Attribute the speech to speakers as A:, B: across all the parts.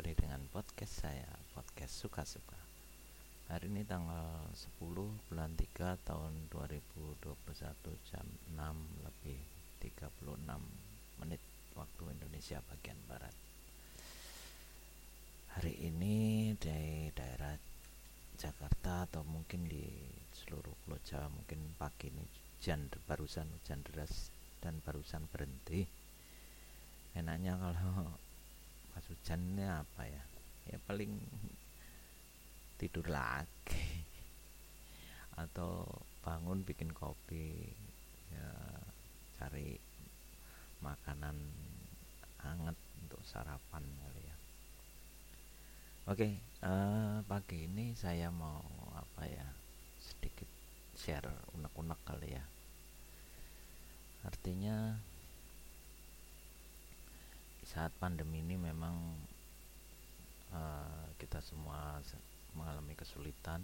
A: kembali dengan podcast saya, podcast suka-suka. Hari ini tanggal 10 bulan 3 tahun 2021 jam 6 lebih 36 menit waktu Indonesia bagian barat. Hari ini di daerah Jakarta atau mungkin di seluruh Pulau Jawa mungkin pagi ini hujan barusan hujan deras dan barusan berhenti. Enaknya kalau pas hujan ini apa ya? Ya paling tidur lagi. Atau bangun bikin kopi ya cari makanan hangat untuk sarapan kali ya. Oke uh, pagi ini saya mau apa ya sedikit share unek-unek kali ya. Artinya saat pandemi ini memang uh, kita semua mengalami kesulitan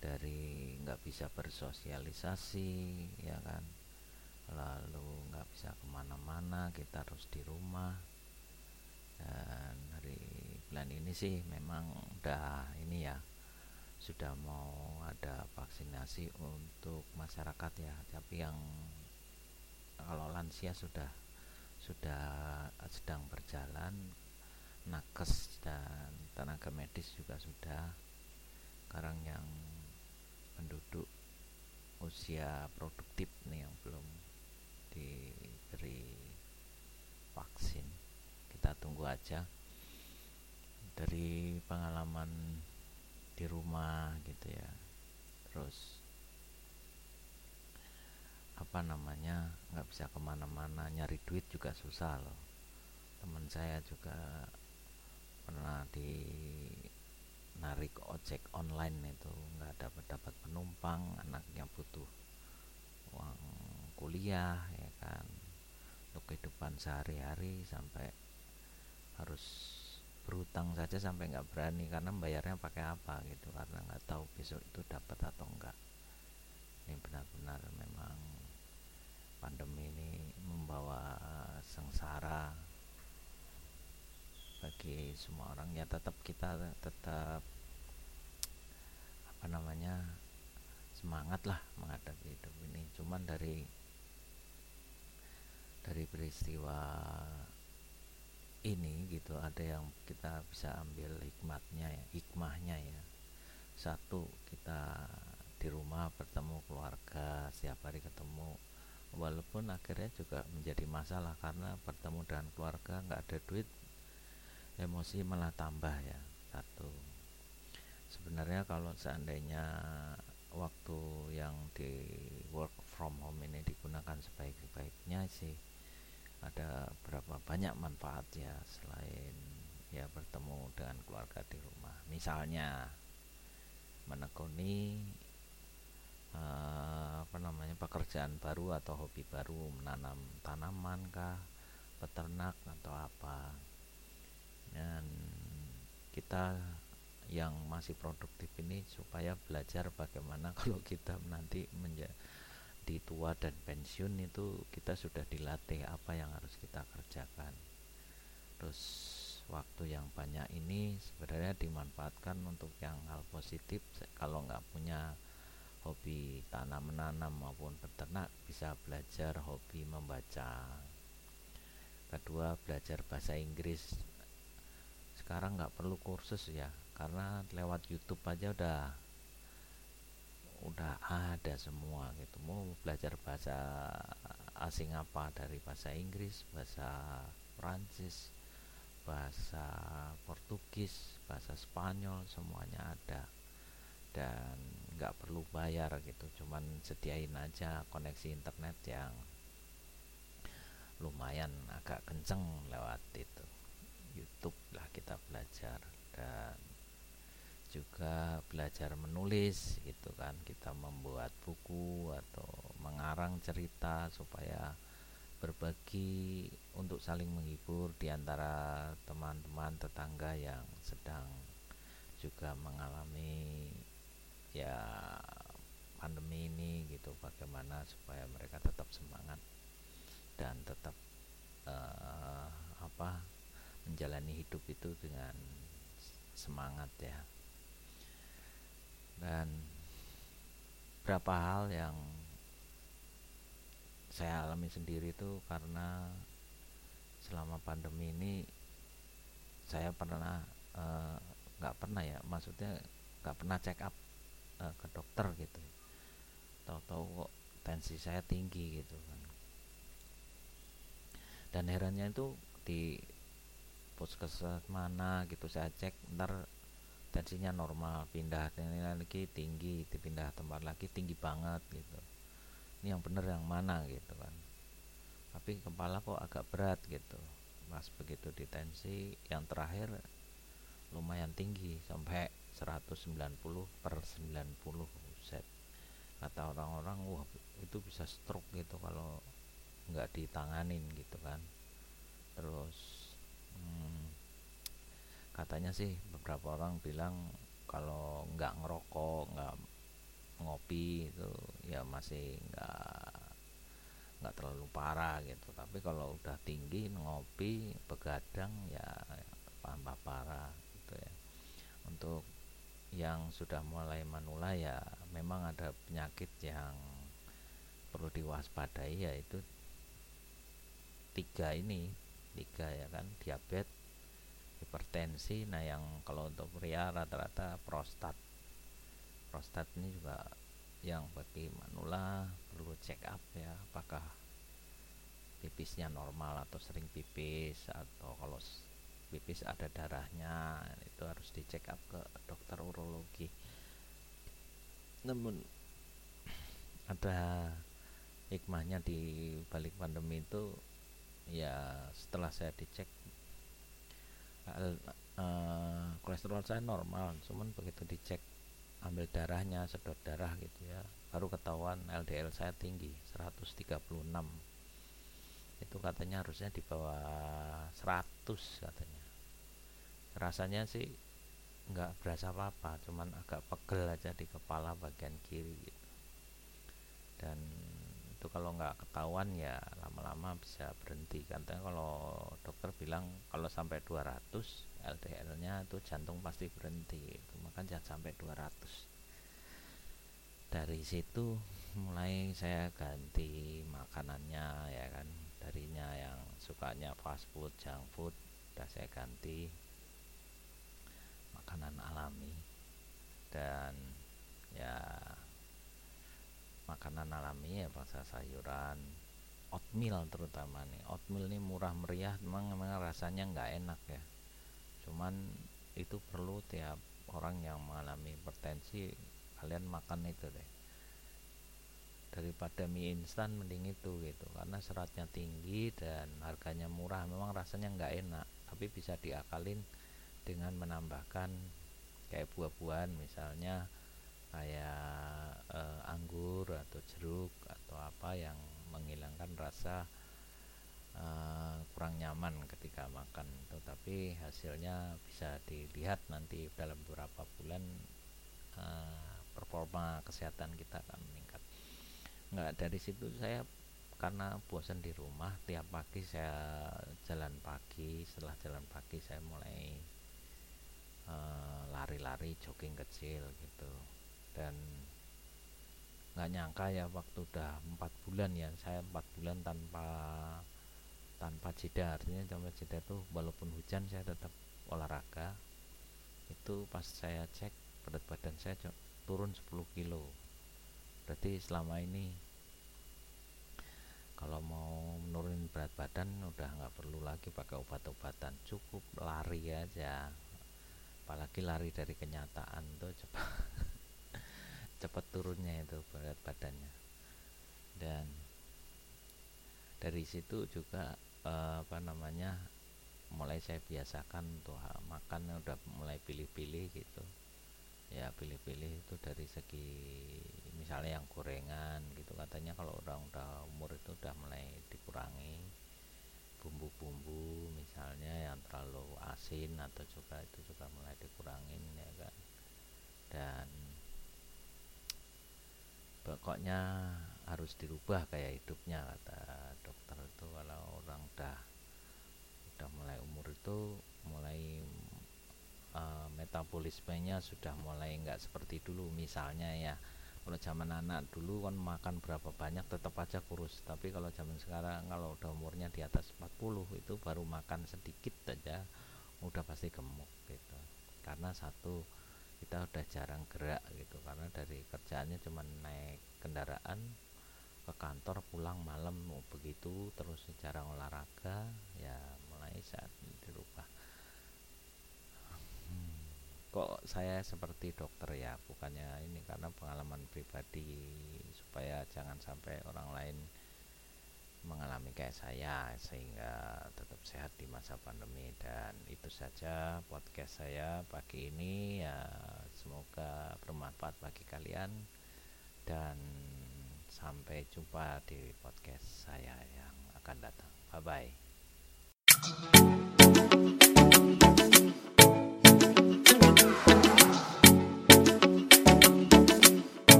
A: dari nggak bisa bersosialisasi ya kan? Lalu nggak bisa ke mana-mana kita harus di rumah. Dan hari bulan ini sih memang udah ini ya sudah mau ada vaksinasi untuk masyarakat ya. Tapi yang kalau lansia sudah sudah sedang berjalan nakes dan tenaga medis juga sudah. Sekarang yang penduduk usia produktif nih yang belum diberi vaksin. Kita tunggu aja. Dari pengalaman di rumah gitu ya. Terus apa namanya nggak bisa ke mana-mana nyari duit juga susah loh. Teman saya juga pernah di narik ojek online itu nggak dapat dapat penumpang anaknya butuh uang kuliah ya kan. Untuk kehidupan sehari-hari sampai harus berutang saja sampai nggak berani karena bayarnya pakai apa gitu karena nggak tahu besok itu dapat atau enggak ini benar-benar memang pandemi ini membawa sengsara bagi semua orang. Ya tetap kita tetap apa namanya semangat lah menghadapi hidup ini. Cuman dari dari peristiwa ini gitu ada yang kita bisa ambil hikmatnya ya hikmahnya ya. Satu kita di rumah bertemu keluarga setiap hari ketemu walaupun akhirnya juga menjadi masalah karena bertemu dengan keluarga nggak ada duit emosi malah tambah ya satu. Sebenarnya kalau seandainya waktu yang di work from home ini digunakan sebaik-baiknya sih ada berapa banyak manfaat ya selain ya bertemu dengan keluarga di rumah. Misalnya menekuni uh, apa namanya pekerjaan baru atau hobi baru menanam tanaman kah peternak atau apa. Dan kita yang masih produktif ini supaya belajar bagaimana kalau kita nanti menjadi tua dan pensiun itu kita sudah dilatih apa yang harus kita kerjakan. Terus waktu yang banyak ini sebenarnya dimanfaatkan untuk yang hal positif kalau nggak punya hobi tanam menanam maupun peternak bisa belajar hobi membaca. Kedua belajar bahasa Inggris. Sekarang nggak perlu kursus ya karena lewat YouTube aja udah udah ada semua gitu. Mau belajar bahasa asing apa? Dari bahasa Inggris bahasa Prancis bahasa Portugis bahasa Spanyol semuanya ada dan nggak perlu bayar gitu. Cuman sediain aja koneksi internet yang lumayan agak kenceng lewat itu. YouTube lah kita belajar dan juga belajar menulis gitu kan. Kita membuat buku atau mengarang cerita supaya berbagi untuk saling menghibur di antara teman-teman tetangga yang sedang juga mengalami ya pandemi ini gitu bagaimana supaya mereka tetap semangat dan tetap uh, apa menjalani hidup itu dengan semangat ya. Dan berapa hal yang saya alami sendiri itu karena selama pandemi ini saya pernah eh, nggak uh, pernah ya maksudnya nggak pernah check up uh, ke dokter gitu. Tahu-tahu kok tensi saya tinggi gitu kan. Dan herannya itu di puskesmas mana gitu saya cek ntar tensinya normal pindah lagi tinggi dipindah tempat lagi tinggi banget gitu. Ini yang bener yang mana gitu kan. Tapi kepala kok agak berat gitu. Pas begitu ditensi yang terakhir lumayan tinggi sampai 190 per 90 set. Kata orang-orang wah itu bisa stroke gitu kalau nggak ditanganin gitu kan. Terus hmm, katanya sih beberapa orang bilang kalau nggak ngerokok nggak ngopi itu ya masih nggak nggak terlalu parah gitu. Tapi kalau udah tinggi ngopi begadang ya tambah parah gitu ya. Untuk yang sudah mulai manula ya memang ada penyakit yang perlu diwaspadai yaitu tiga ini tiga ya kan diabetes hipertensi. Nah yang kalau untuk pria rata-rata prostat. Prostat ini juga yang bagi manula perlu check up ya apakah pipisnya normal atau sering pipis atau kalau pipis ada darahnya itu harus dicek up ke dokter urologi. Namun ada hikmahnya di balik pandemi itu ya setelah saya dicek uh, kolesterol saya normal cuman begitu dicek ambil darahnya sedot darah gitu ya baru ketahuan LDL saya tinggi 136 itu katanya harusnya di bawah 100 katanya rasanya sih nggak berasa apa-apa cuman agak pegel aja di kepala bagian kiri gitu. Dan itu kalau nggak ketahuan ya lama-lama bisa berhenti katanya kalau dokter bilang kalau sampai 200 LDL nya itu jantung pasti berhenti. Itu maka jangan sampai 200 dari situ mulai saya ganti makanannya ya kan. Darinya yang sukanya fast food junk food udah saya ganti makanan alami. Dan ya makanan alami ya bangsa sayuran. Oatmeal terutama nih. Oatmeal ini murah meriah memang memang rasanya nggak enak ya. Cuman itu perlu tiap orang yang mengalami hipertensi kalian makan itu deh. Daripada mie instan mending itu gitu. Karena seratnya tinggi dan harganya murah memang rasanya nggak enak. Tapi bisa diakalin dengan menambahkan kayak buah-buahan misalnya kayak uh, anggur atau jeruk atau apa yang menghilangkan rasa uh, kurang nyaman ketika makan tetapi hasilnya bisa dilihat nanti dalam beberapa bulan uh, performa kesehatan kita akan meningkat. Nggak dari situ saya karena bosan di rumah tiap pagi saya jalan pagi setelah jalan pagi saya mulai lari-lari uh, jogging kecil gitu. Dan nggak nyangka ya waktu udah empat bulan ya saya empat bulan tanpa tanpa jeda. Artinya tanpa jeda tuh walaupun hujan saya tetap olahraga. Itu pas saya cek berat badan saya turun 10 kilo. Berarti selama ini kalau mau menurunin berat badan udah nggak perlu lagi pakai obat-obatan. Cukup lari aja apalagi lari dari kenyataan tuh cepat cepat turunnya itu berat badannya. Dan dari situ juga eh, apa namanya mulai saya biasakan untuk makan udah mulai pilih-pilih gitu. Ya pilih-pilih itu dari segi misalnya yang gorengan gitu katanya kalau orang udah umur itu udah mulai dikurangi bumbu-bumbu misalnya yang terlalu asin atau juga itu juga mulai dikurangin ya kan? Dan pokoknya harus dirubah kayak hidupnya kata dokter itu. Kalau orang udah sudah mulai umur itu mulai uh, metabolismenya sudah mulai enggak seperti dulu misalnya ya kalau zaman anak dulu kan makan berapa banyak tetap aja kurus. Tapi kalau zaman sekarang kalau udah umurnya di atas 40 itu baru makan sedikit aja udah pasti gemuk gitu. Karena satu kita udah jarang gerak gitu. Karena dari kerjaannya cuma naik kendaraan ke kantor pulang malam mau begitu terus jarang olahraga ya mulai saat dirubah kok saya seperti dokter ya bukannya ini karena pengalaman pribadi supaya jangan sampai orang lain mengalami kayak saya sehingga tetap sehat di masa pandemi. Dan itu saja podcast saya pagi ini. Ya semoga bermanfaat bagi kalian. Dan sampai jumpa di podcast saya yang akan datang. Bye bye